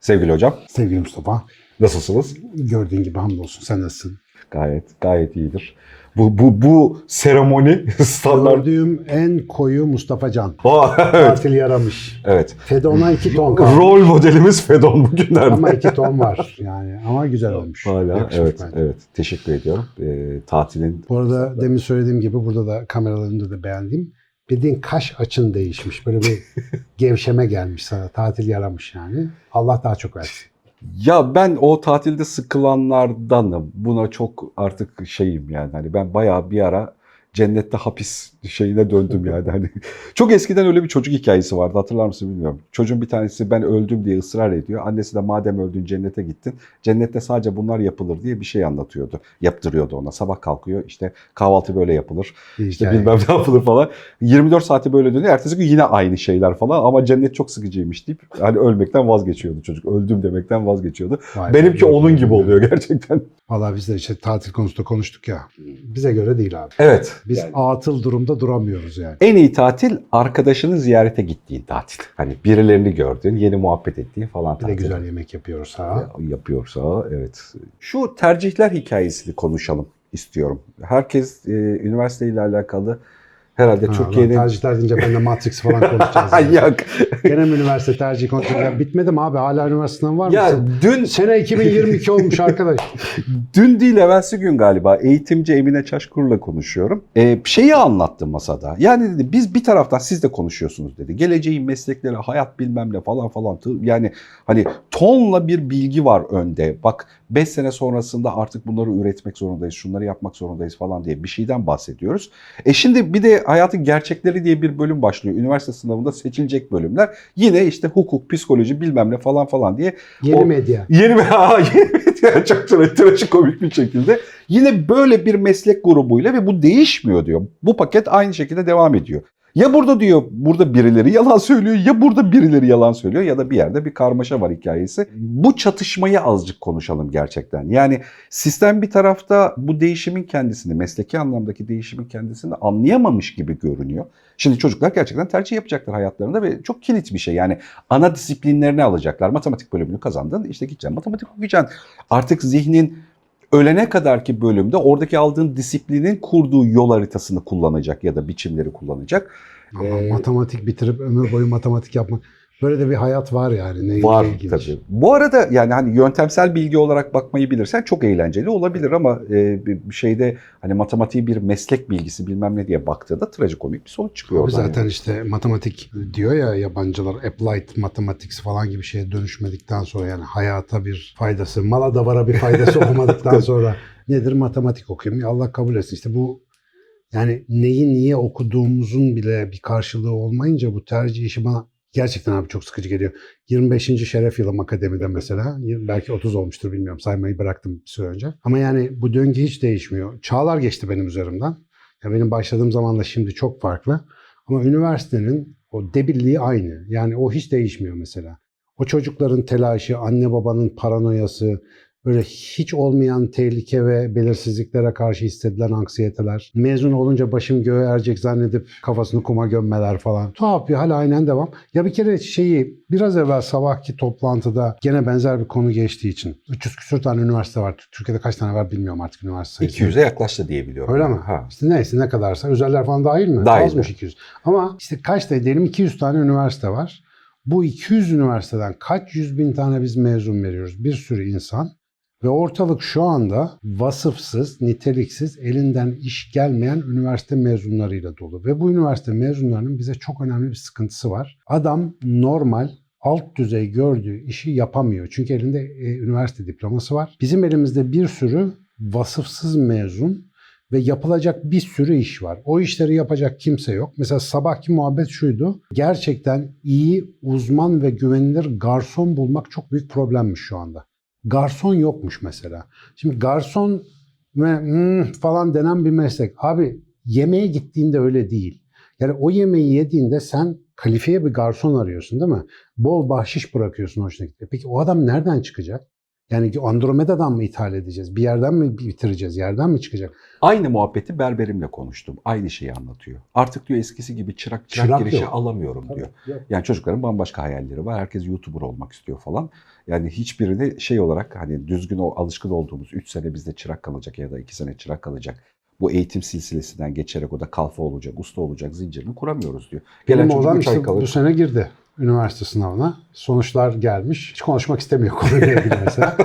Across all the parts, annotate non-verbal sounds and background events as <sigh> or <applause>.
Sevgili hocam, Sevgili Mustafa, nasılsınız? gördüğün gibi hamdolsun. Sen nasılsın? Gayet, gayet iyidir. Bu, bu, bu seremoni <laughs> standart. Gördüğüm en koyu Mustafa Can. Aa, <laughs> evet, Tatil yaramış. evet. Fedon'a iki ton kaldı. Rol modelimiz Fedon bugünlerde. Ama iki ton var yani. Ama güzel olmuş. Hala, Yakışmış evet, bence. evet. Teşekkür ediyorum. Ee, tatilin Bu arada demin söylediğim gibi burada da kameralarında da beğendiğim bildiğin kaş açın değişmiş. Böyle bir <laughs> gevşeme gelmiş sana. Tatil yaramış yani. Allah daha çok versin. Ya ben o tatilde sıkılanlardanım. Buna çok artık şeyim yani. Hani ben bayağı bir ara cennette hapis şeyine döndüm yani. <laughs> Hani çok eskiden öyle bir çocuk hikayesi vardı. Hatırlar mısın bilmiyorum. Çocuğun bir tanesi ben öldüm diye ısrar ediyor. Annesi de madem öldün cennete gittin. Cennette sadece bunlar yapılır diye bir şey anlatıyordu. Yaptırıyordu ona. Sabah kalkıyor işte kahvaltı böyle yapılır. Bir İşte hikaye. bilmem ne yapılır falan. 24 saati böyle dönüyor. Ertesi gün yine aynı şeyler falan ama cennet çok sıkıcıymış deyip hani ölmekten vazgeçiyordu çocuk. Öldüm demekten vazgeçiyordu. Vay be. Benimki onun gibi oluyor gerçekten. Valla biz de işte tatil konusunda konuştuk ya. Bize göre değil abi. Evet. Biz atıl durumda duramıyoruz yani. En iyi tatil arkadaşını ziyarete gittiğin tatil. Hani birilerini gördüğün, yeni muhabbet ettiğin falan Bir de tatil. güzel yemek yapıyoruz ha. Yapıyorsa evet. Şu tercihler hikayesini konuşalım istiyorum. Herkes e, üniversite ile alakalı herhalde Ha, Türkiye'nin... tercihler deyince ben de Matrix falan konuşacağız. yani. <laughs> Yok. Gene mi üniversite tercih konuşacağız? Bitmedi mi abi? Hala üniversite sınavı var mı? Ya dün Sene 2022 olmuş arkadaş. <laughs> Dün değil evvelsi gün galiba eğitimci Emine Çaşkur'la konuşuyorum. Ee, şeyi anlattı masada. Yani dedi biz bir taraftan siz de konuşuyorsunuz dedi. Geleceğin meslekleri, hayat bilmem ne falan falan. Yani hani tonla bir bilgi var önde. Bak 5 sene sonrasında artık bunları üretmek zorundayız, şunları yapmak zorundayız falan diye bir şeyden bahsediyoruz. E şimdi bir de hayatın gerçekleri diye bir bölüm başlıyor. Üniversite sınavında seçilecek bölümler. Yine işte hukuk, psikoloji bilmem ne falan falan diye Yeni O- medya. Yeni ha, <laughs> yeni bir çok tra- trajikomik bir şekilde. Yine böyle bir meslek grubuyla ve bu değişmiyor diyor. Bu paket aynı şekilde devam ediyor. Ya burada diyor burada birileri yalan söylüyor ya burada birileri yalan söylüyor ya da bir yerde bir karmaşa var hikayesi. Bu çatışmayı azıcık konuşalım gerçekten. Yani sistem bir tarafta bu değişimin kendisini, mesleki anlamdaki değişimin kendisini anlayamamış gibi görünüyor. Şimdi çocuklar gerçekten tercih yapacaklar hayatlarında ve çok kilit bir şey. Yani ana disiplinlerini alacaklar. Matematik bölümünü kazandın işte gideceksin matematik okuyacaksın. Artık zihnin ölene kadarki bölümde oradaki aldığın disiplinin kurduğu yol haritasını kullanacak ya da biçimleri kullanacak. Ama Ee, matematik bitirip ömür boyu matematik yapmak. Böyle de bir hayat var yani. Neyle Var ilgili? tabii. Bu arada yani hani yöntemsel bilgi olarak bakmayı bilirsen çok eğlenceli olabilir ama e, bir şeyde hani matematiği bir meslek bilgisi bilmem ne diye baktığında trajikomik bir sonuç çıkıyor. Abi zaten yani. işte matematik diyor ya yabancılar applied mathematics falan gibi şeye dönüşmedikten sonra yani hayata bir faydası, mala da vara bir faydası <laughs> olmadıktan sonra nedir matematik okuyayım? Ya Allah kabul etsin. İşte bu yani neyi niye okuduğumuzun bile bir karşılığı olmayınca bu tercih işi bana gerçekten abi çok sıkıcı geliyor. 25. şeref yılım akademide mesela. Belki 30 olmuştur bilmiyorum. Saymayı bıraktım bir süre önce. Ama yani bu döngü hiç değişmiyor. Çağlar geçti benim üzerimden. Ya benim başladığım zamanla şimdi çok farklı. Ama üniversitenin o debilliği aynı. Yani o hiç değişmiyor mesela. O çocukların telaşı, anne babanın paranoyası, böyle hiç olmayan tehlike ve belirsizliklere karşı hissedilen anksiyeteler, mezun olunca başım göğe erecek zannedip kafasını kuma gömmeler falan. Tuhaf bir hal aynen devam. Ya bir kere şeyi biraz evvel sabahki toplantıda gene benzer bir konu geçtiği için 300 küsur tane üniversite var. Türkiye'de kaç tane var bilmiyorum artık üniversite sayısı. 200'e yaklaştı diye biliyorum. Öyle mi? Ha. İşte neyse ne kadarsa. Özeller falan dahil mi? Dahil. Azmış 200. Ama işte kaç da diyelim 200 tane üniversite var. Bu 200 üniversiteden kaç yüz bin tane biz mezun veriyoruz? Bir sürü insan. Ve ortalık şu anda vasıfsız, niteliksiz, elinden iş gelmeyen üniversite mezunlarıyla dolu. Ve bu üniversite mezunlarının bize çok önemli bir sıkıntısı var. Adam normal alt düzey gördüğü işi yapamıyor. Çünkü elinde e, üniversite diploması var. Bizim elimizde bir sürü vasıfsız mezun ve yapılacak bir sürü iş var. O işleri yapacak kimse yok. Mesela sabahki muhabbet şuydu. Gerçekten iyi, uzman ve güvenilir garson bulmak çok büyük problemmiş şu anda. Garson yokmuş mesela. Şimdi garson ve "Hmm" falan denen bir meslek. Abi yemeğe gittiğinde öyle değil. Yani o yemeği yediğinde sen kalifiye bir garson arıyorsun değil mi? Bol bahşiş bırakıyorsun hoşuna gidiyor. Peki o adam nereden çıkacak? Yani Andromeda'dan mı ithal edeceğiz? Bir yerden mi bitireceğiz? Yerden mi çıkacak? Aynı muhabbeti berberimle konuştum. Aynı şeyi anlatıyor. Artık diyor eskisi gibi çırak çırak, Çırak girişi yok. alamıyorum diyor. Yani çocukların bambaşka hayalleri var. Herkes YouTuber olmak istiyor falan. Yani hiçbirini şey olarak hani düzgün o alışkın olduğumuz 3 sene bizde çırak kalacak ya da 2 sene çırak kalacak. Bu eğitim silsilesinden geçerek o da kalfa olacak, usta olacak zincirini kuramıyoruz diyor. Gelen Benim çocuk oğlan 3 ay kalır. bu sene girdi üniversite sınavına. Sonuçlar gelmiş. Hiç konuşmak istemiyor konuyla <laughs> ilgili mesela.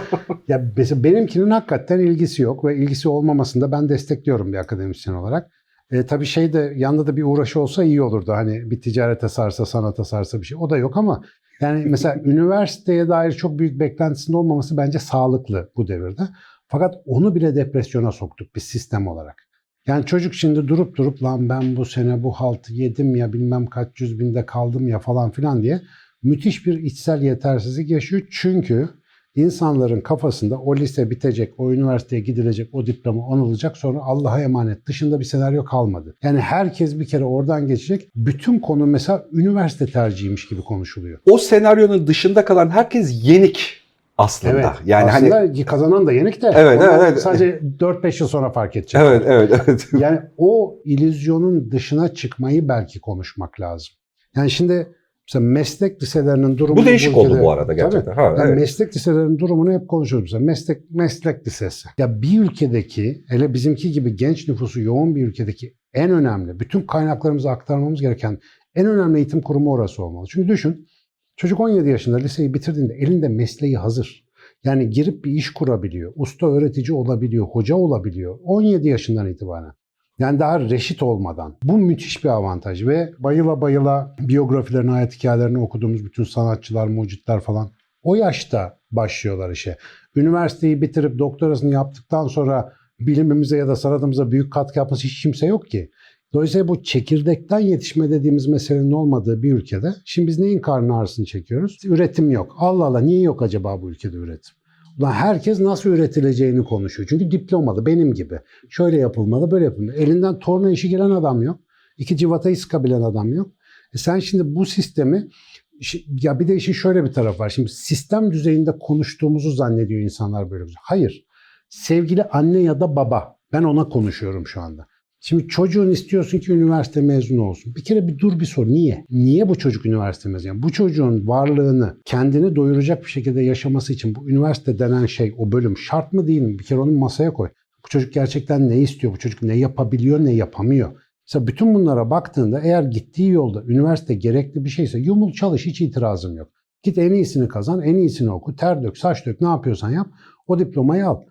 ya mesela benimkinin hakikaten ilgisi yok ve ilgisi olmamasını da ben destekliyorum bir akademisyen olarak. E, tabii şey de yanında da bir uğraşı olsa iyi olurdu. Hani bir ticarete sarsa, sanata sarsa bir şey. O da yok ama yani mesela <laughs> üniversiteye dair çok büyük beklentisinin olmaması bence sağlıklı bu devirde. Fakat onu bile depresyona soktuk bir sistem olarak. Yani çocuk şimdi durup durup lan ben bu sene bu haltı yedim ya bilmem kaç yüz binde kaldım ya falan filan diye müthiş bir içsel yetersizlik yaşıyor. Çünkü insanların kafasında o lise bitecek, o üniversiteye gidilecek, o diploma anılacak sonra Allah'a emanet dışında bir senaryo kalmadı. Yani herkes bir kere oradan geçecek. Bütün konu mesela üniversite tercihiymiş gibi konuşuluyor. O senaryonun dışında kalan herkes yenik aslında. Evet. Yani aslında hani kazanan da yenik de. Evet, evet, evet. Sadece 4-5 yıl sonra fark edecek. evet evet evet. <laughs> Yani o illüzyonun dışına çıkmayı belki konuşmak lazım. Yani şimdi mesela meslek liselerinin durumu Bu değişik oldu bu arada gerçekten. Ha, Yani evet. meslek liselerinin durumunu hep konuşuyoruz. Mesela meslek meslek lisesi. Ya bir ülkedeki hele bizimki gibi genç nüfusu yoğun bir ülkedeki en önemli, bütün kaynaklarımızı aktarmamız gereken en önemli eğitim kurumu orası olmalı. Çünkü düşün, çocuk 17 yaşında liseyi bitirdiğinde elinde mesleği hazır. Yani girip bir iş kurabiliyor, usta öğretici olabiliyor, hoca olabiliyor 17 yaşından itibaren. Yani daha reşit olmadan. Bu müthiş bir avantaj ve bayıla bayıla biyografilerini, hayat hikayelerini okuduğumuz bütün sanatçılar, mucitler falan o yaşta başlıyorlar işe. Üniversiteyi bitirip doktorasını yaptıktan sonra bilimimize ya da sanatımıza büyük katkı yapması hiç kimse yok ki. Dolayısıyla bu çekirdekten yetişme dediğimiz meselenin olmadığı bir ülkede şimdi biz neyin karnı ağrısını çekiyoruz? Üretim yok. Allah Allah niye yok acaba bu ülkede üretim? Ulan herkes nasıl üretileceğini konuşuyor. Çünkü diplomalı benim gibi. Şöyle yapılmalı, böyle yapılmalı. Elinden torna işi gelen adam yok. İki civatayı sıkabilen adam yok. E sen şimdi bu sistemi ya bir de işin şöyle bir tarafı var. Şimdi sistem düzeyinde konuştuğumuzu zannediyor insanlar böyle şey. Hayır. Sevgili anne ya da baba. Ben ona konuşuyorum şu anda. Şimdi çocuğun istiyorsun ki üniversite mezunu olsun. Bir kere bir dur bir sor. Niye? Niye bu çocuk üniversite mezunu? Yani bu çocuğun varlığını kendini doyuracak bir şekilde yaşaması için bu üniversite denen şey, o bölüm şart mı değil mi? Bir kere onu masaya koy. Bu çocuk gerçekten ne istiyor? Bu çocuk ne yapabiliyor, ne yapamıyor? Mesela bütün bunlara baktığında eğer gittiği yolda üniversite gerekli bir şeyse yumul çalış hiç itirazım yok. Git en iyisini kazan, en iyisini oku, ter dök, saç dök ne yapıyorsan yap o diplomayı al.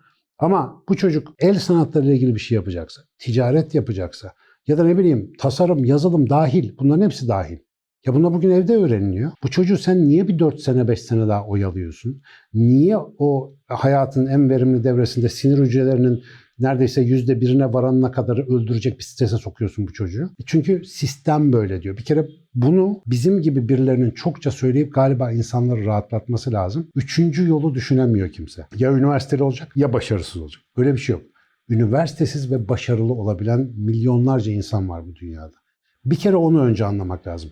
Ama bu çocuk el sanatlarıyla ilgili bir şey yapacaksa, ticaret yapacaksa ya da ne bileyim tasarım, yazılım dahil bunların hepsi dahil. Ya bunlar bugün evde öğreniliyor. Bu çocuğu sen niye bir 4 sene 5 sene daha oyalıyorsun? Niye o hayatın en verimli devresinde sinir hücrelerinin neredeyse yüzde birine varanına kadar öldürecek bir strese sokuyorsun bu çocuğu? E Çünkü sistem böyle diyor. Bir kere bunu bizim gibi birilerinin çokça söyleyip galiba insanları rahatlatması lazım. Üçüncü yolu düşünemiyor kimse. Ya üniversiteli olacak ya başarısız olacak. Öyle bir şey yok. Üniversitesiz ve başarılı olabilen milyonlarca insan var bu dünyada. Bir kere onu önce anlamak lazım.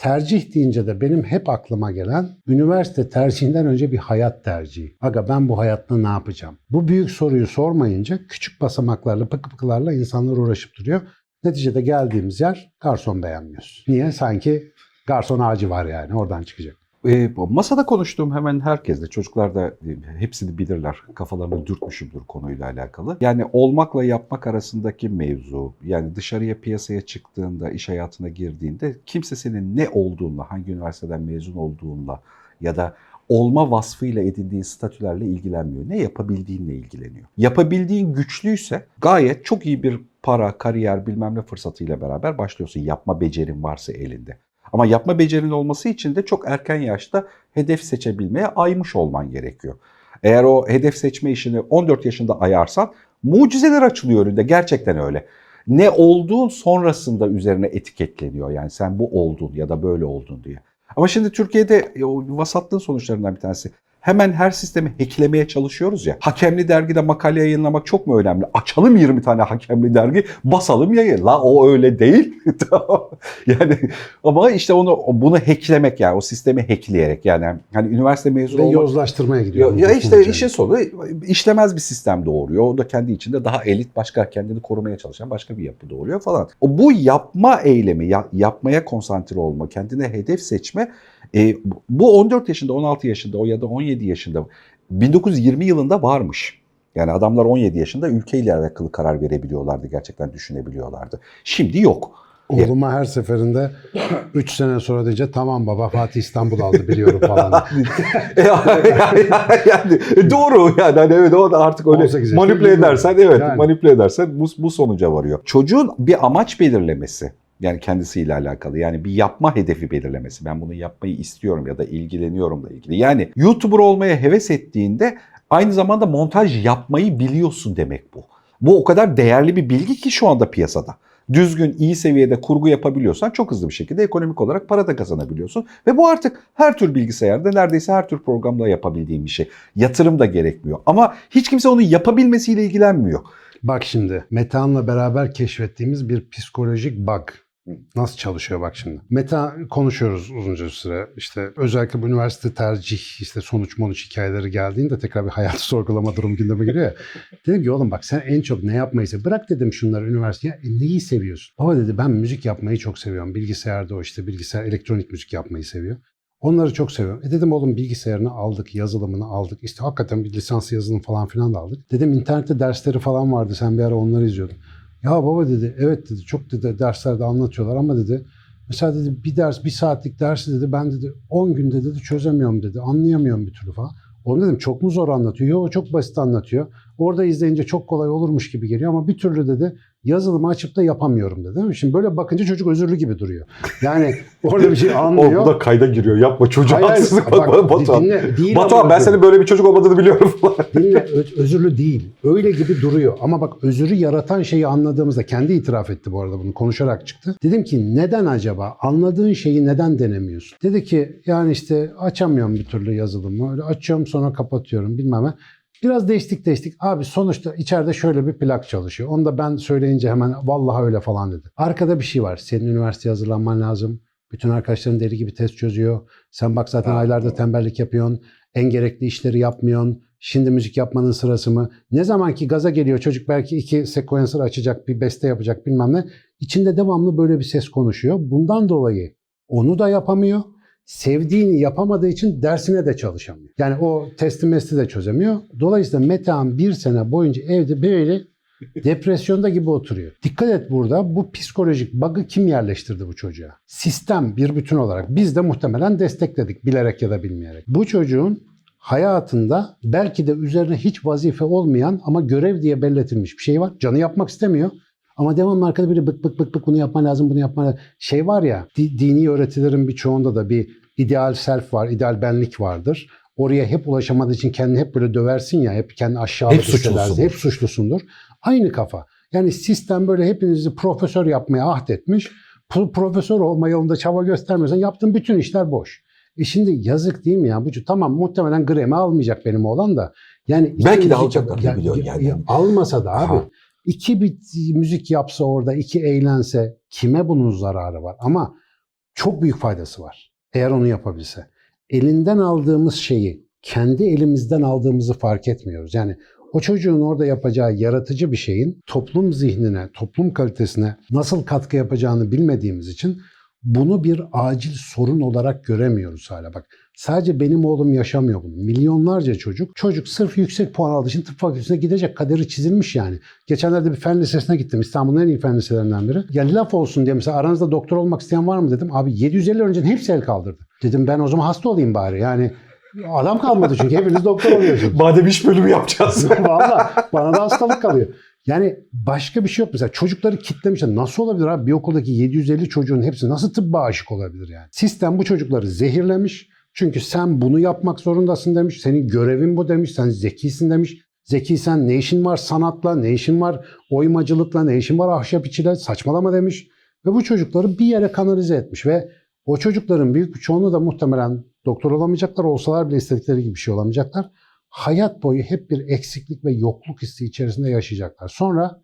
Tercih deyince de benim hep aklıma gelen üniversite tercihinden önce bir hayat tercihi. Aga ben bu hayatta ne yapacağım? Bu büyük soruyu sormayınca küçük basamaklarla, pıkı pıkılarla insanlar uğraşıp duruyor. Neticede geldiğimiz yer garson beğenmiyoruz. Niye? Sanki garson ağacı var yani oradan çıkacak. E, masada konuştuğum hemen herkesle, çocuklar da e, hepsini bilirler. Kafalarını dürtmüşümdür konuyla alakalı. Yani olmakla yapmak arasındaki mevzu, yani dışarıya piyasaya çıktığında, iş hayatına girdiğinde kimse senin ne olduğunla, hangi üniversiteden mezun olduğunla ya da olma vasfıyla edindiğin statülerle ilgilenmiyor. Ne yapabildiğinle ilgileniyor. Yapabildiğin güçlüyse gayet çok iyi bir para, kariyer, bilmem ne fırsatıyla beraber başlıyorsun. Yapma becerin varsa elinde. Ama yapma becerinin olması için de çok erken yaşta hedef seçebilmeye aymış olman gerekiyor. Eğer o hedef seçme işini 14 yaşında ayarsan mucizeler açılıyor önünde. Gerçekten öyle. Ne olduğun sonrasında üzerine etiketleniyor. Yani sen bu oldun ya da böyle oldun diye. Ama şimdi Türkiye'de e, o vasatlığın sonuçlarından bir tanesi. Hemen her sistemi hacklemeye çalışıyoruz ya. Hakemli dergide makale yayınlamak çok mu önemli? Açalım 20 tane hakemli dergi, basalım yayın. La o öyle değil. <laughs> Yani ama işte onu bunu hacklemek yani o sistemi hackleyerek yani hani üniversite mezunu olmak yozlaştırmaya gidiyor. ya, ya işte işin sonu işlemez bir sistem doğuruyor. O da kendi içinde daha elit başka kendini korumaya çalışan başka bir yapı doğuruyor falan. O bu yapma eylemi, ya- yapmaya konsantre olma, kendine hedef seçme e, bu 14 yaşında, 16 yaşında o ya da 17 yaşında 1920 yılında varmış. Yani adamlar 17 yaşında ülkeyle alakalı karar verebiliyorlardı, gerçekten düşünebiliyorlardı. Şimdi yok. Oğluma her seferinde 3 sene sonra diyecek tamam baba Fatih İstanbul aldı biliyorum falan. <laughs> E, yani, yani, e, doğru yani hani evet o da artık öyle 18 yaşında manipüle edersen evet Yani. manipüle edersen bu, bu sonuca varıyor. Çocuğun bir amaç belirlemesi yani kendisiyle alakalı yani bir yapma hedefi belirlemesi. Ben bunu yapmayı istiyorum ya da ilgileniyorumla ilgili. Yani YouTuber olmaya heves ettiğinde aynı zamanda montaj yapmayı biliyorsun demek bu. Bu o kadar değerli bir bilgi ki şu anda piyasada. Düzgün, iyi seviyede kurgu yapabiliyorsan çok hızlı bir şekilde ekonomik olarak para da kazanabiliyorsun. Ve bu artık her tür bilgisayarda neredeyse her tür programda yapabildiğin bir şey. Yatırım da gerekmiyor. Ama hiç kimse onun yapabilmesiyle ilgilenmiyor. Bak şimdi Metehan'la beraber keşfettiğimiz bir psikolojik bug. Nasıl çalışıyor bak şimdi. Meta konuşuyoruz uzunca süre. İşte özellikle bu üniversite tercih işte sonuç monuç hikayeleri geldiğinde tekrar bir hayatı <laughs> sorgulama durumu gündeme geliyor ya. Dedim ki oğlum bak sen en çok ne yapmayı seviyorsun? Bırak dedim şunları üniversiteye. E, neyi seviyorsun? Baba dedi ben müzik yapmayı çok seviyorum. Bilgisayarda o işte bilgisayar elektronik müzik yapmayı seviyor. Onları çok seviyorum. E dedim oğlum bilgisayarını aldık, yazılımını aldık. İşte hakikaten bir lisans yazılım falan filan da aldık. Dedim internette dersleri falan vardı. Sen bir ara onları izliyordun. Ya baba dedi evet dedi çok dedi derslerde anlatıyorlar ama dedi mesela dedi bir ders bir saatlik dersi dedi ben dedi 10 günde dedi çözemiyorum dedi anlayamıyorum bir türlü falan. Onu dedim çok mu zor anlatıyor? Yok çok basit anlatıyor. Orada izleyince çok kolay olurmuş gibi geliyor ama bir türlü dedi yazılımı açıp da yapamıyorum dedi. Değil mi? Şimdi böyle bakınca çocuk özürlü gibi duruyor. Yani <laughs> orada bir şey <laughs> anlıyor. O, da kayda giriyor. Yapma çocuğa Hayır, haksızlık. bak, Bak, Batuhan. dinle, değil Batuhan ben senin böyle bir çocuk olmadığını biliyorum. <laughs> Dinle özürlü değil. Öyle gibi duruyor. Ama bak özürü yaratan şeyi anladığımızda kendi itiraf etti bu arada bunu konuşarak çıktı. Dedim ki neden acaba? Anladığın şeyi neden denemiyorsun? Dedi ki yani işte açamıyorum bir türlü yazılımı. Öyle açıyorum sonra kapatıyorum bilmem ne. Biraz değiştik değiştik. Abi sonuçta içeride şöyle bir plak çalışıyor. Onu da ben söyleyince hemen vallahi öyle falan dedi. Arkada bir şey var. Senin üniversiteye hazırlanman lazım. Bütün arkadaşların deli gibi test çözüyor. Sen bak zaten aylarda tembellik yapıyorsun. En gerekli işleri yapmıyorsun. Şimdi müzik yapmanın sırası mı? Ne zaman ki gaza geliyor çocuk belki iki sequencer açacak, bir beste yapacak bilmem ne. İçinde devamlı böyle bir ses konuşuyor. Bundan dolayı onu da yapamıyor. Sevdiğini yapamadığı için dersine de çalışamıyor. Yani o testi mesti de çözemiyor. Dolayısıyla Metehan bir sene boyunca evde böyle depresyonda gibi oturuyor. Dikkat et burada bu psikolojik bug'ı kim yerleştirdi bu çocuğa? Sistem bir bütün olarak. Biz de muhtemelen destekledik bilerek ya da bilmeyerek. Bu çocuğun hayatında belki de üzerine hiç vazife olmayan ama görev diye belletilmiş bir şey var. Canı yapmak istemiyor. Ama devamlı arkada biri bık bık bık bık bunu yapman lazım, bunu yapman lazım. Şey var ya, di- dini öğretilerin birçoğunda da bir ideal self var, ideal benlik vardır. Oraya hep ulaşamadığı için kendini hep böyle döversin ya, hep kendini aşağılık Hep suçlusundur. Hep suçlusundur. Aynı kafa. Yani sistem böyle hepinizi profesör yapmaya ahdetmiş. Pro- profesör olma yolunda çaba göstermiyorsan yaptığın bütün işler boş. E şimdi yazık değil mi ya? Bu tamam muhtemelen Grammy almayacak benim oğlan da. Yani Belki de alacaklar, kim biliyor yani. Almasa da abi. Ha. İki bir müzik yapsa orada, iki eğlense kime bunun zararı var? Ama çok büyük faydası var. Eğer onu yapabilse. Elinden aldığımız şeyi kendi elimizden aldığımızı fark etmiyoruz. Yani o çocuğun orada yapacağı yaratıcı bir şeyin toplum zihnine, toplum kalitesine nasıl katkı yapacağını bilmediğimiz için bunu bir acil sorun olarak göremiyoruz hala. Bak sadece benim oğlum yaşamıyor bunu. Milyonlarca çocuk. Çocuk sırf yüksek puan aldığı için tıp fakültesine gidecek kaderi çizilmiş yani. Geçenlerde bir fen lisesine gittim. İstanbul'un en iyi fen liselerinden biri. Ya laf olsun diye mesela aranızda doktor olmak isteyen var mı dedim. Abi 750 öğrencinin hepsi el kaldırdı. Dedim ben o zaman hasta olayım bari. Yani adam kalmadı çünkü hepiniz doktor oluyorsunuz. <laughs> Madem iş bölümü yapacağız. <laughs> Valla bana da hastalık kalıyor. Yani başka bir şey yok. Mesela çocukları kitlemişler. Nasıl olabilir abi? Bir okuldaki 750 çocuğun hepsi nasıl tıbba aşık olabilir yani? Sistem bu çocukları zehirlemiş. Çünkü sen bunu yapmak zorundasın demiş. Senin görevin bu demiş. Sen zekisin demiş. Zekiysen ne işin var sanatla, ne işin var oymacılıkla, ne işin var ahşap içiyle saçmalama demiş. Ve bu çocukları bir yere kanalize etmiş ve O çocukların büyük bir çoğunluğu da muhtemelen doktor olamayacaklar, olsalar bile istedikleri gibi bir şey olamayacaklar. Hayat boyu hep bir eksiklik ve yokluk hissi içerisinde yaşayacaklar. Sonra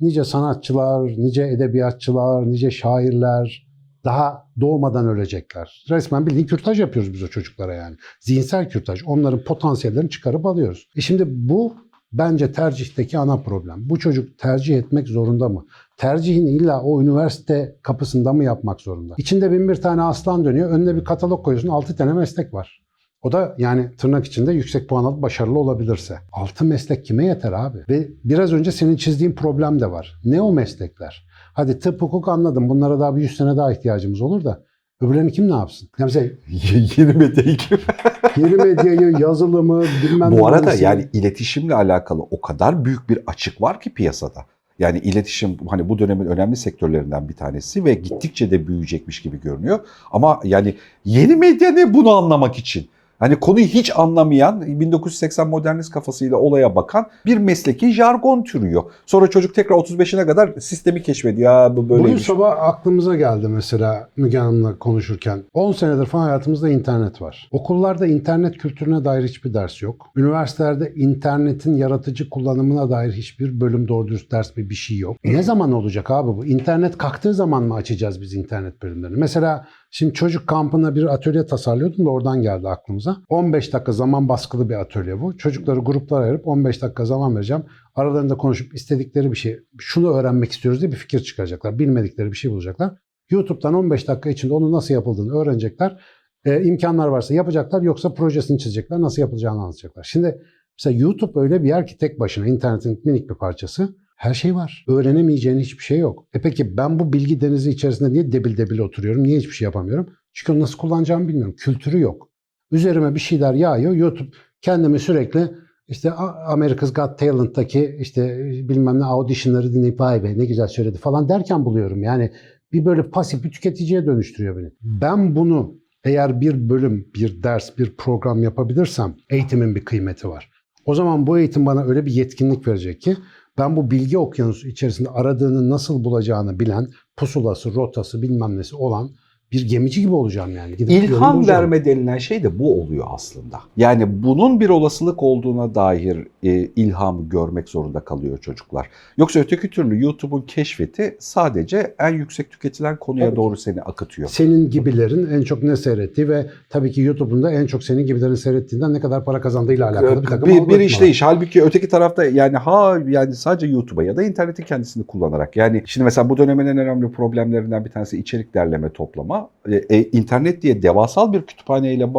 nice sanatçılar, nice edebiyatçılar, nice şairler daha doğmadan ölecekler. Resmen bildiğin kürtaj yapıyoruz biz o çocuklara yani. Zihinsel kürtaj. Onların potansiyellerini çıkarıp alıyoruz. E şimdi bu bence tercihteki ana problem. Bu çocuk tercih etmek zorunda mı? Tercihini illa o üniversite kapısında mı yapmak zorunda? İçinde bin bir tane aslan dönüyor. Önüne bir katalog koyuyorsun. Altı tane meslek var. O da yani tırnak içinde yüksek puan alıp başarılı olabilirse. Altı meslek kime yeter abi? Ve biraz önce senin çizdiğin problem de var. Ne o meslekler? Hadi tıp hukuk anladım. Bunlara daha bir 100 sene daha ihtiyacımız olur da. Öbürlerini kim ne yapsın? Ya mesela <laughs> Yeni medyayı kim? <laughs> yeni medyayı, yazılımı, bilmem Bu arada nesi. yani iletişimle alakalı o kadar büyük bir açık var ki piyasada. Yani iletişim hani bu dönemin önemli sektörlerinden bir tanesi ve gittikçe de büyüyecekmiş gibi görünüyor. Ama yani yeni medya ne bunu anlamak için? Hani konuyu hiç anlamayan, 1980 modernist kafasıyla olaya bakan bir mesleki jargon türüyor. Sonra çocuk tekrar 35'ine kadar sistemi keşfediyor. Ya bu Bugün böyleymiş. sabah aklımıza geldi mesela Müge Hanım'la konuşurken. 10 senedir falan hayatımızda internet var. Okullarda internet kültürüne dair hiçbir ders yok. Üniversitelerde internetin yaratıcı kullanımına dair hiçbir bölüm doğru dürüst ders bir bir şey yok. Ne zaman olacak abi bu? İnternet kalktığı zaman mı açacağız biz internet bölümlerini? Mesela Şimdi çocuk kampına bir atölye tasarlıyordum da oradan geldi aklımıza. 15 dakika zaman baskılı bir atölye bu. Çocukları gruplara ayırıp 15 dakika zaman vereceğim. Aralarında konuşup istedikleri bir şey, şunu öğrenmek istiyoruz diye bir fikir çıkaracaklar. Bilmedikleri bir şey bulacaklar. YouTube'dan 15 dakika içinde onun nasıl yapıldığını öğrenecekler. Ee, imkanlar varsa yapacaklar yoksa projesini çizecekler. Nasıl yapılacağını anlatacaklar. Şimdi mesela YouTube öyle bir yer ki tek başına internetin minik bir parçası. Her şey var. Öğrenemeyeceğin hiçbir şey yok. E peki ben bu bilgi denizi içerisinde niye debil debil oturuyorum? Niye hiçbir şey yapamıyorum? Çünkü onu nasıl kullanacağımı bilmiyorum. Kültürü yok. Üzerime bir şeyler yağıyor. YouTube kendimi sürekli işte America's Got Talent'taki işte bilmem ne auditionları dinleyip vay be ne güzel söyledi falan derken buluyorum. Yani bir böyle pasif bir tüketiciye dönüştürüyor beni. Ben bunu eğer bir bölüm, bir ders, bir program yapabilirsem eğitimin bir kıymeti var. O zaman bu eğitim bana öyle bir yetkinlik verecek ki ben bu bilgi okyanusu içerisinde aradığını nasıl bulacağını bilen, pusulası, rotası bilmem nesi olan bir gemici gibi olacağım yani. Gidip İlham verme denilen şey de bu oluyor aslında. Yani bunun bir olasılık olduğuna dair e, ilhamı görmek zorunda kalıyor çocuklar. Yoksa öteki türlü YouTube'un keşfeti sadece en yüksek tüketilen konuya ki. doğru seni akıtıyor. Senin gibilerin en çok ne seyrettiği ve tabii ki YouTube'un da en çok senin gibilerin seyrettiğinden ne kadar para kazandığıyla alakalı bir takım bir, bir işleyiş. Halbuki öteki tarafta yani ha yani sadece YouTube'a ya da internetin kendisini kullanarak. Yani şimdi mesela bu dönemin en önemli problemlerinden bir tanesi içerik derleme toplama. E, e, internet diye devasal bir kütüphaneyle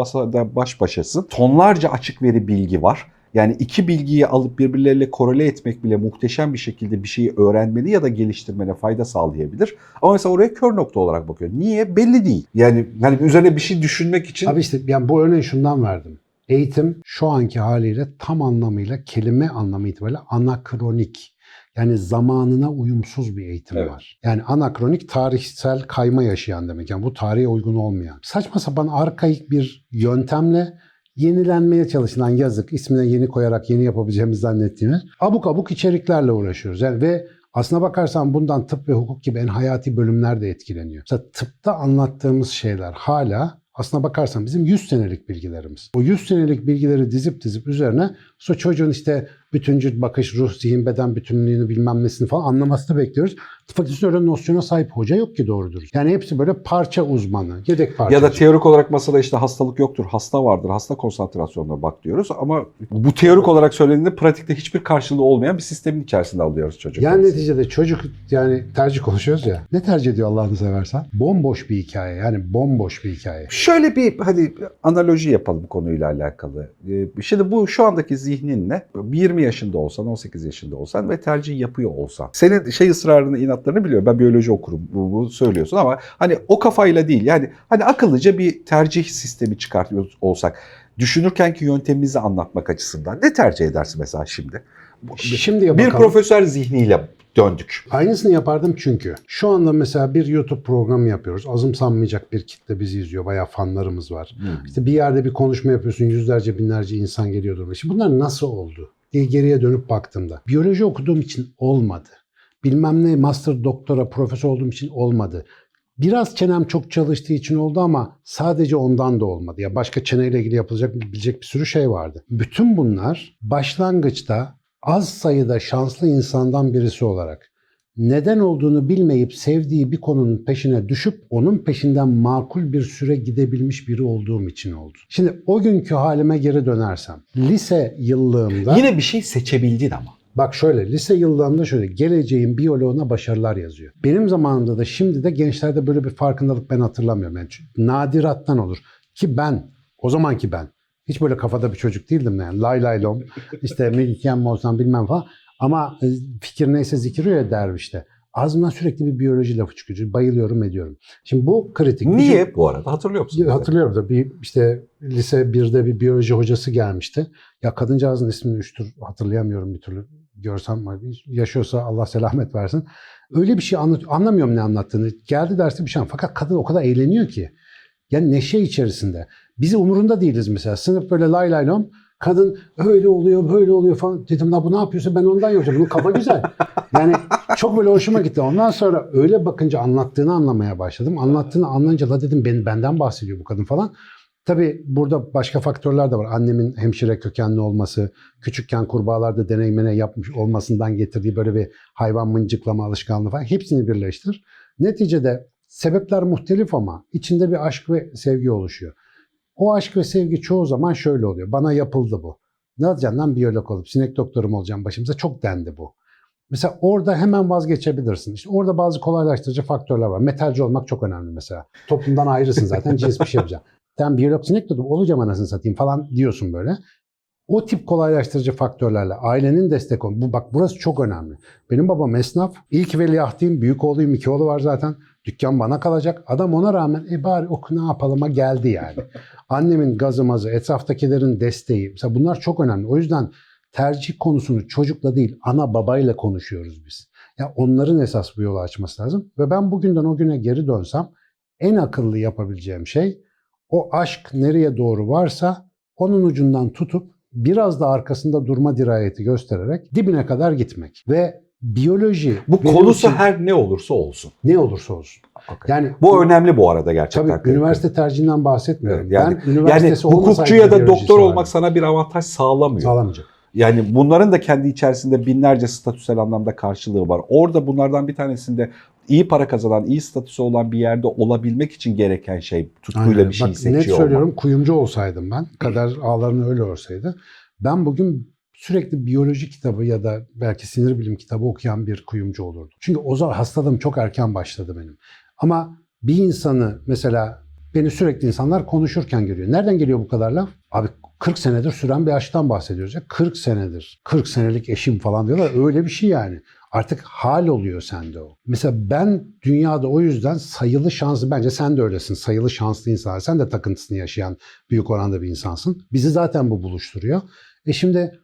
baş başasın. Tonlarca açık veri bilgi var. Yani iki bilgiyi alıp birbirleriyle korele etmek bile muhteşem bir şekilde bir şeyi öğrenmeni ya da geliştirmene fayda sağlayabilir. Ama mesela oraya kör nokta olarak bakıyor. Niye? Belli değil. Yani hani üzerine bir şey düşünmek için Abi işte yani bu örneği şundan verdim. Eğitim şu anki haliyle tam anlamıyla kelime anlamı itibariyle anakronik. Yani zamanına uyumsuz bir eğitim Evet. var. Yani anakronik tarihsel kayma yaşayan demek. Yani bu tarihe uygun olmayan. Saçma sapan arkaik bir yöntemle yenilenmeye çalışılan yazık ismine yeni koyarak yeni yapabileceğimiz zannettiğimiz abuk abuk içeriklerle uğraşıyoruz. Yani ve aslına bakarsan bundan tıp ve hukuk gibi en hayati bölümler de etkileniyor. Mesela tıpta anlattığımız şeyler hala aslına bakarsan bizim 100 senelik bilgilerimiz. O 100 senelik bilgileri dizip dizip üzerine sonra çocuğun işte bütüncül bakış, ruh, zihin, beden bütünlüğünü bilmem nesini falan anlamasını bekliyoruz. Tıp fakültesinde öyle nosyona sahip hoca yok ki doğru dürüst. Yani hepsi böyle parça uzmanı, yedek parça. Ya da teorik olarak masada işte hastalık yoktur, hasta vardır, hasta konsantrasyonuna bak diyoruz ama bu teorik olarak söylediğinde pratikte hiçbir karşılığı olmayan bir sistemin içerisinde alıyoruz çocuk. Yani neticede çocuk yani tercih konuşuyoruz ya. Ne tercih ediyor Allah'ını seversen? Bomboş bir hikaye. Yani bomboş bir hikaye. Şöyle bir hadi analoji yapalım konuyla alakalı. Ee, Şimdi bu şu andaki zihninle 20 yaşında olsan, 18 yaşında olsan ve tercih yapıyor olsan. Senin şey ısrarını, inatlarını biliyorum. Ben biyoloji okurum. Bu, bu söylüyorsun ama hani o kafayla değil. Yani hani akıllıca bir tercih sistemi çıkartıyor olsak düşünürkenki yöntemimizi anlatmak açısından ne tercih edersin mesela şimdi? Şimdiye Bir profesör zihniyle döndük. Aynısını yapardım çünkü. Şu anda mesela bir YouTube programı yapıyoruz. Azımsanmayacak bir kitle bizi izliyor. Bayağı fanlarımız var. İşte bir yerde bir konuşma yapıyorsun. Yüzlerce binlerce insan geliyordur. Şimdi bunlar nasıl oldu diye geriye dönüp baktığımda. Biyoloji okuduğum için olmadı. Bilmem ne master doktora profesör olduğum için olmadı. Biraz çenem çok çalıştığı için oldu ama sadece ondan da olmadı. Ya başka çeneyle ilgili yapılacak bilecek bir sürü şey vardı. Bütün bunlar başlangıçta az sayıda şanslı insandan birisi olarak neden olduğunu bilmeyip sevdiği bir konunun peşine düşüp onun peşinden makul bir süre gidebilmiş biri olduğum için oldu. Şimdi o günkü halime geri dönersem lise yıllığımda Yine bir şey seçebildin ama. Bak şöyle lise yıllarında şöyle geleceğin biyoloğuna başarılar yazıyor. Benim zamanımda da şimdi de gençlerde böyle bir farkındalık ben hatırlamıyorum. Yani nadirattan olur. Ki ben o zamanki ben hiç böyle kafada bir çocuk değildim yani. Lay lay lom işte Melike Mozan bilmem falan. Ama e, fikir neyse zikir ya dervişte. Ağzımdan sürekli bir biyoloji lafı çıkıyor. Bayılıyorum ediyorum. Şimdi bu kritik. Niye bu arada hatırlıyor musun? Hatırlıyorum da bir işte lise 1'de bir biyoloji hocası gelmişti. Ya kadıncağızın ismini üç tür hatırlayamıyorum bir türlü. Görsem yaşıyorsa Allah selamet versin. Öyle bir şey anlat anlamıyorum ne anlattığını. Geldi derste bir şey. Fakat kadın o kadar eğleniyor ki. Yani neşe içerisinde. Bizi umurunda değiliz mesela. Sınıf böyle lay lay lom. Kadın öyle oluyor, böyle oluyor falan. Dedim la bu ne yapıyorsa ben ondan yapacağım. Bunun kafa güzel. Yani çok böyle hoşuma gitti. Ondan sonra öyle bakınca anlattığını anlamaya başladım. Anlattığını anlayınca la dedim ben, benden bahsediyor bu kadın falan. Tabii burada başka faktörler de var. Annemin hemşire kökenli olması, küçükken kurbağalarda deney yapmış olmasından getirdiği böyle bir hayvan mıncıklama alışkanlığı falan hepsini birleştir. Neticede sebepler muhtelif ama içinde bir aşk ve sevgi oluşuyor. O aşk ve sevgi çoğu zaman şöyle oluyor. Bana yapıldı bu. Ne yapacaksın lan biyolog olup sinek doktorum olacağım başımıza çok dendi bu. Mesela orada hemen vazgeçebilirsin. İşte orada bazı kolaylaştırıcı faktörler var. Metalci olmak çok önemli mesela. Toplumdan ayrısın zaten cins bir şey yapacaksın. <laughs> Ben biyolog sinek doktorum olacağım anasını satayım falan diyorsun böyle. O tip kolaylaştırıcı faktörlerle ailenin destek ol. Bu bak burası çok önemli. Benim babam esnaf. İlk veliahtıyım. Büyük oğluyum. iki oğlu var zaten. Dükkan bana kalacak. Adam ona rağmen e bari oku ne yapalım'a geldi yani. <laughs> Annemin gazı mazı, etraftakilerin desteği. Mesela bunlar çok önemli. O yüzden tercih konusunu çocukla değil ana babayla konuşuyoruz biz. Ya onların esas bu yolu açması lazım. Ve ben bugünden o güne geri dönsem en akıllı yapabileceğim şey o aşk nereye doğru varsa onun ucundan tutup biraz da arkasında durma dirayeti göstererek dibine kadar gitmek. Ve biyoloji Bu konusu için her ne olursa olsun. ne olursa olsun. Yani Bu önemli bu arada gerçekten. Tabii üniversite tercihinden bahsetmiyorum. Yani- ben yani hukukçu ya da doktor olmak sana bir avantaj sağlamıyor. sağlamayacak. Yani bunların da kendi içerisinde binlerce statüsel anlamda karşılığı var. Orada bunlardan bir tanesinde iyi para kazanan, iyi statüsü olan bir yerde olabilmek için gereken şey tutkuyla Aynen. bir şey Bak, seçiyor Net olmak. söylüyorum kuyumcu olsaydım ben, kader ağlarını öyle olsaydı. Ben bugün sürekli biyoloji kitabı ya da belki sinir bilim kitabı okuyan bir kuyumcu olurdum. Çünkü o zaman hastalığım çok erken başladı benim. Ama bir insanı mesela beni sürekli insanlar konuşurken görüyor. Nereden geliyor bu kadar laf? Abi 40 senedir süren bir aşktan bahsediyoruz ya. 40 senedir. 40 senelik eşim falan diyorlar. Öyle bir şey yani. Artık hal oluyor sende o. Mesela ben dünyada o yüzden sayılı şanslı, bence sen de öylesin. Sayılı şanslı insan. Sen de takıntısını yaşayan büyük oranda bir insansın. Bizi zaten bu buluşturuyor. E şimdi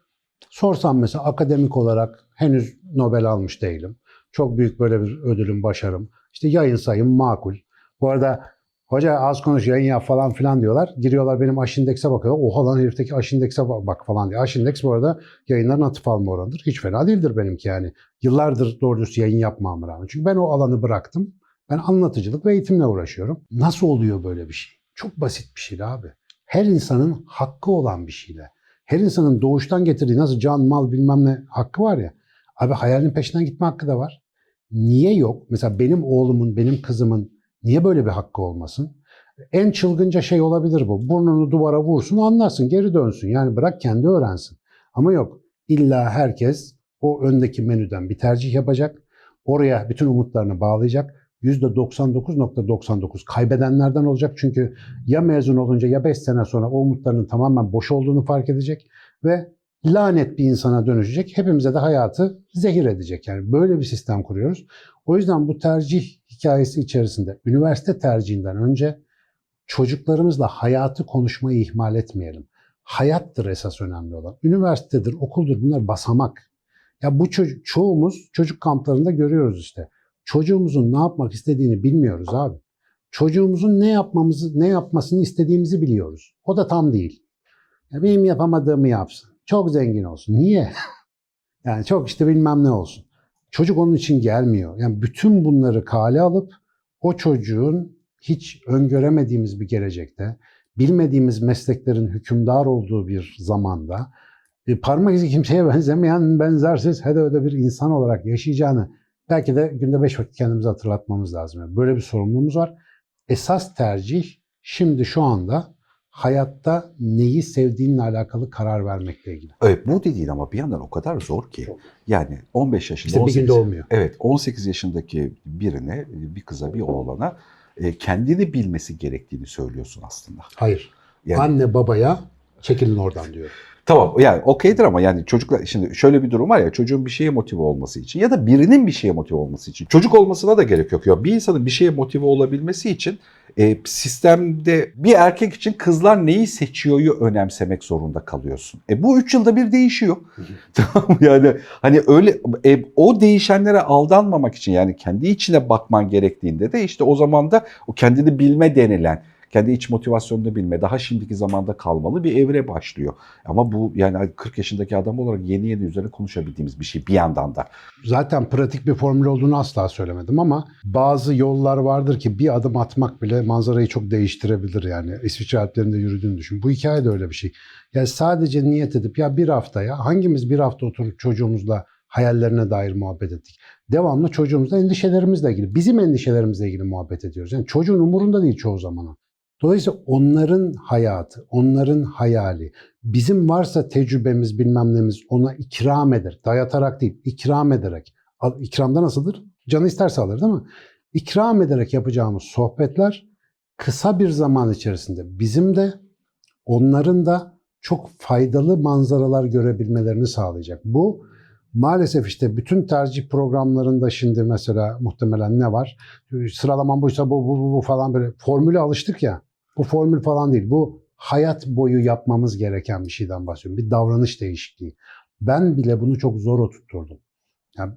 sorsam mesela akademik olarak henüz Nobel almış değilim. Çok büyük böyle bir ödülüm, başarım. İşte yayın sayım makul. Bu arada hoca az konuş yayın yap falan filan diyorlar. Giriyorlar benim aş indekse bakıyorlar. Oha lan herifteki aş indekse bak falan diye. Aş indeks bu arada yayınların atıf alma oranıdır. Hiç fena değildir benimki yani. Yıllardır doğru yayın yapmama rağmen. Çünkü ben o alanı bıraktım. Ben anlatıcılık ve eğitimle uğraşıyorum. Nasıl oluyor böyle bir şey? Çok basit bir şey abi. Her insanın hakkı olan bir şeyle. Her insanın doğuştan getirdiği nasıl can, mal bilmem ne hakkı var ya. Abi hayalin peşinden gitme hakkı da var. Niye yok? Mesela benim oğlumun, benim kızımın niye böyle bir hakkı olmasın? En çılgınca şey olabilir bu. Burnunu duvara vursun, anlarsın, geri dönsün. Yani bırak kendi öğrensin. Ama yok. İlla herkes o öndeki menüden bir tercih yapacak. Oraya bütün umutlarını bağlayacak. %99.99 kaybedenlerden olacak. Çünkü ya mezun olunca ya 5 sene sonra o umutlarının tamamen boş olduğunu fark edecek ve lanet bir insana dönüşecek. Hepimize de hayatı zehir edecek. Yani böyle bir sistem kuruyoruz. O yüzden bu tercih hikayesi içerisinde üniversite tercihinden önce çocuklarımızla hayatı konuşmayı ihmal etmeyelim. Hayattır esas önemli olan. Üniversitedir, okuldur bunlar basamak. Ya bu çocuk, çoğumuz çocuk kamplarında görüyoruz işte. Çocuğumuzun ne yapmak istediğini bilmiyoruz abi. Çocuğumuzun ne yapmamızı, ne yapmasını istediğimizi biliyoruz. O da tam değil. Ya benim yapamadığımı yapsın. Çok zengin olsun. Niye? <laughs> yani çok işte bilmem ne olsun. Çocuk onun için gelmiyor. Yani bütün bunları kale alıp o çocuğun hiç öngöremediğimiz bir gelecekte, bilmediğimiz mesleklerin hükümdar olduğu bir zamanda parmak izi kimseye <laughs> benzemeyen benzersiz hede öde bir insan olarak yaşayacağını belki de günde beş vakit kendimize hatırlatmamız lazım. Yani böyle bir sorumluluğumuz var. Esas tercih şimdi şu anda hayatta neyi sevdiğinle alakalı karar vermekle ilgili. Evet bu dediğin ama bir yandan o kadar zor ki. Çok. Yani 15 yaşında İşte bir 18 günde olmuyor. Evet 18 yaşındaki birine, bir kıza, bir oğlana e, kendini bilmesi gerektiğini söylüyorsun aslında. Hayır. Yani, Anne babaya çekilin oradan diyor. Tamam yani okeydir ama yani çocuklar şimdi şöyle bir durum var ya çocuğun bir şeye motive olması için ya da birinin bir şeye motive olması için çocuk olmasına da gerek yok. Ya bir insanın bir şeye motive olabilmesi için e, sistemde bir erkek için kızlar neyi seçiyoryu önemsemek zorunda kalıyorsun. E bu 3 yılda bir değişiyor. <laughs> tamam yani hani öyle e, o değişenlere aldanmamak için yani kendi içine bakman gerektiğinde de işte o zaman da o kendini bilme denilen kendi iç motivasyonunu bilme, daha şimdiki zamanda kalmalı bir evre başlıyor. Ama bu yani 40 yaşındaki adam olarak yeni yeni üzerine konuşabildiğimiz bir şey bir yandan da. Zaten pratik bir formül olduğunu asla söylemedim ama bazı yollar vardır ki bir adım atmak bile manzarayı çok değiştirebilir yani. İsviçre Alplerinde yürüdüğünü düşün. Bu hikaye de öyle bir şey. Yani sadece niyet edip ya bir haftaya hangimiz bir hafta oturup çocuğumuzla hayallerine dair muhabbet ettik. Devamlı çocuğumuzla endişelerimizle ilgili, bizim endişelerimizle ilgili muhabbet ediyoruz. Yani çocuğun umurunda değil çoğu zaman o. Dolayısıyla onların hayatı, onların hayali, bizim varsa tecrübemiz bilmem nemiz ona ikram eder. Dayatarak değil, ikram ederek. İkramda nasıldır? Canı isterse alır değil mi? İkram ederek yapacağımız sohbetler kısa bir zaman içerisinde bizim de onların da çok faydalı manzaralar görebilmelerini sağlayacak. Bu maalesef işte bütün tercih programlarında şimdi mesela muhtemelen ne var? Sıralaman buysa bu, bu, bu, bu falan böyle formüle alıştık ya. Bu formül falan değil. Bu hayat boyu yapmamız gereken bir şeyden bahsediyorum. Bir davranış değişikliği. Ben bile bunu çok zor oturtturdum. Yani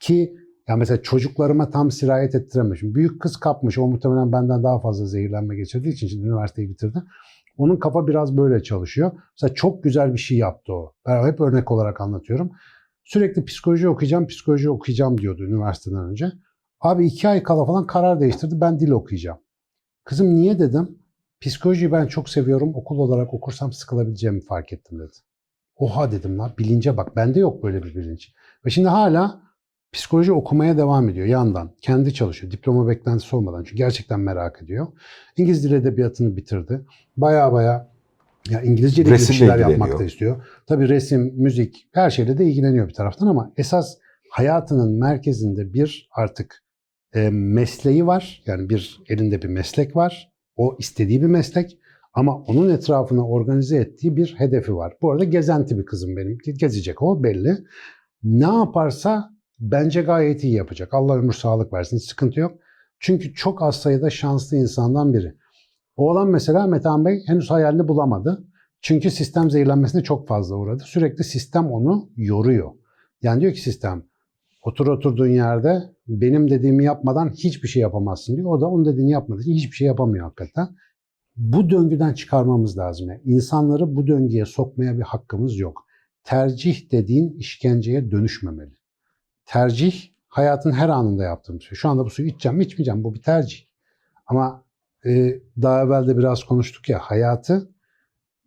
ki ya mesela çocuklarıma tam sirayet ettirememişim. Büyük kız kapmış. O muhtemelen benden daha fazla zehirlenme geçirdiği için şimdi üniversiteyi bitirdi. Onun kafa biraz böyle çalışıyor. Mesela çok güzel bir şey yaptı o. Ben hep örnek olarak anlatıyorum. Sürekli psikoloji okuyacağım, psikoloji okuyacağım diyordu üniversiteden önce. Abi iki ay kala falan karar değiştirdi. Ben dil okuyacağım. Kızım niye dedim? Psikolojiyi ben çok seviyorum. Okul olarak okursam sıkılabileceğimi fark ettim dedi. Oha dedim lan bilince bak. Bende yok böyle bir bilinç. Ve şimdi hala psikoloji okumaya devam ediyor yandan. Kendi çalışıyor. Diploma beklentisi olmadan. Çünkü gerçekten merak ediyor. İngiliz dil edebiyatını bitirdi. Baya baya ya İngilizce ile Resimle şeyler yapmak da istiyor. Tabii resim, müzik her şeyle de ilgileniyor bir taraftan ama esas hayatının merkezinde bir artık e, mesleği var. Yani bir elinde bir meslek var. O istediği bir meslek ama onun etrafına organize ettiği bir hedefi var. Bu arada gezenti bir kızım benim. Gezecek o belli. Ne yaparsa bence gayet iyi yapacak. Allah ömür sağlık versin. Hiç sıkıntı yok. Çünkü çok az sayıda şanslı insandan biri. Oğlan mesela Metehan Bey henüz hayalini bulamadı. Çünkü sistem zehirlenmesine çok fazla uğradı. Sürekli sistem onu yoruyor. Yani diyor ki sistem otur oturduğun yerde benim dediğimi yapmadan hiçbir şey yapamazsın diyor. O da onun dediğini yapmadığı hiçbir şey yapamıyor hakikaten. Bu döngüden çıkarmamız lazım. Yani insanları bu döngüye sokmaya bir hakkımız yok. Tercih dediğin işkenceye dönüşmemeli. Tercih hayatın her anında yaptığımız şey. Şu anda bu suyu içeceğim mi içmeyeceğim bu bir tercih. Ama e, daha evvel de biraz konuştuk ya hayatı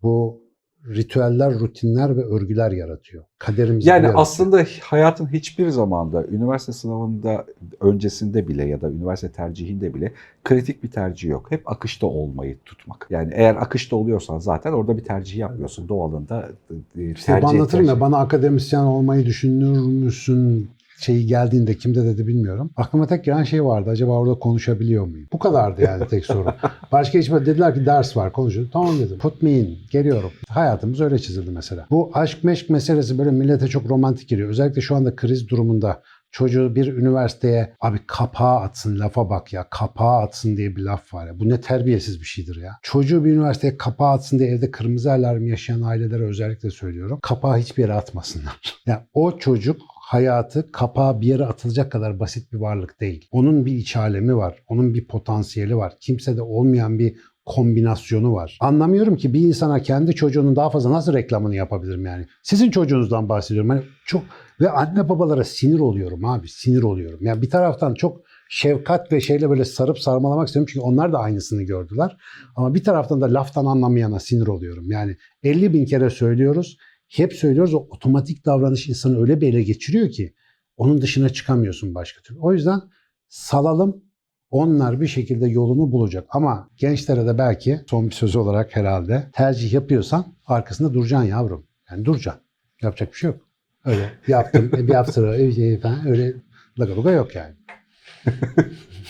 bu ritüeller, rutinler ve örgüler yaratıyor. Kaderimizi Yani yaratıyor. aslında hayatın hiçbir zamanda üniversite sınavında öncesinde bile ya da üniversite tercihinde bile kritik bir tercih yok. Hep akışta olmayı tutmak. Yani eğer akışta oluyorsan zaten orada bir tercih yapmıyorsun. Doğalında e, İşte tercih anlatırım ya tercih. bana akademisyen olmayı düşünür müsün şeyi geldiğinde kimde dedi bilmiyorum. Aklıma tek gelen şey vardı. Acaba orada konuşabiliyor muyum? Bu kadardı yani tek soru. <laughs> Başka hiç böyle dediler ki ders var konuşuyoruz. Tamam dedim. Put me in. Geliyorum. Hayatımız öyle çizildi mesela. Bu aşk meşk meselesi böyle millete çok romantik geliyor. Özellikle şu anda kriz durumunda çocuğu bir üniversiteye abi kapağı atsın lafa bak ya kapağı atsın diye bir laf var ya. Bu ne terbiyesiz bir şeydir ya. Çocuğu bir üniversiteye kapağı atsın diye evde kırmızı alarm yaşayan ailelere özellikle söylüyorum. Kapağı hiçbir yere atmasınlar. <laughs> Yani o çocuk hayatı kapağı bir yere atılacak kadar basit bir varlık değil. Onun bir iç alemi var. Onun bir potansiyeli var. Kimsede olmayan bir kombinasyonu var. Anlamıyorum ki bir insana kendi çocuğunun daha fazla nasıl reklamını yapabilirim yani. Sizin çocuğunuzdan bahsediyorum. Hani çok ve anne babalara sinir oluyorum abi. Sinir oluyorum. Yani bir taraftan çok şefkat ve şeyle böyle sarıp sarmalamak istiyorum. Çünkü onlar da aynısını gördüler. Ama bir taraftan da laftan anlamayana sinir oluyorum. Yani 50 bin kere söylüyoruz. Hep söylüyoruz. O otomatik davranış insanı öyle bir ele geçiriyor ki onun dışına çıkamıyorsun başka türlü. O yüzden salalım. Onlar bir şekilde yolunu bulacak. Ama gençlere de belki son bir söz olarak herhalde tercih yapıyorsan arkasında duracaksın yavrum. Yani duracaksın. Yapacak bir şey yok. Öyle yaptım, bir <laughs> yaptırı öyle falan öyle lagaluga yok yani.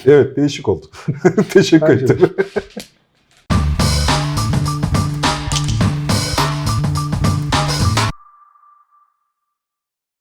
Evet değişik oldu. <laughs> Teşekkür ederim.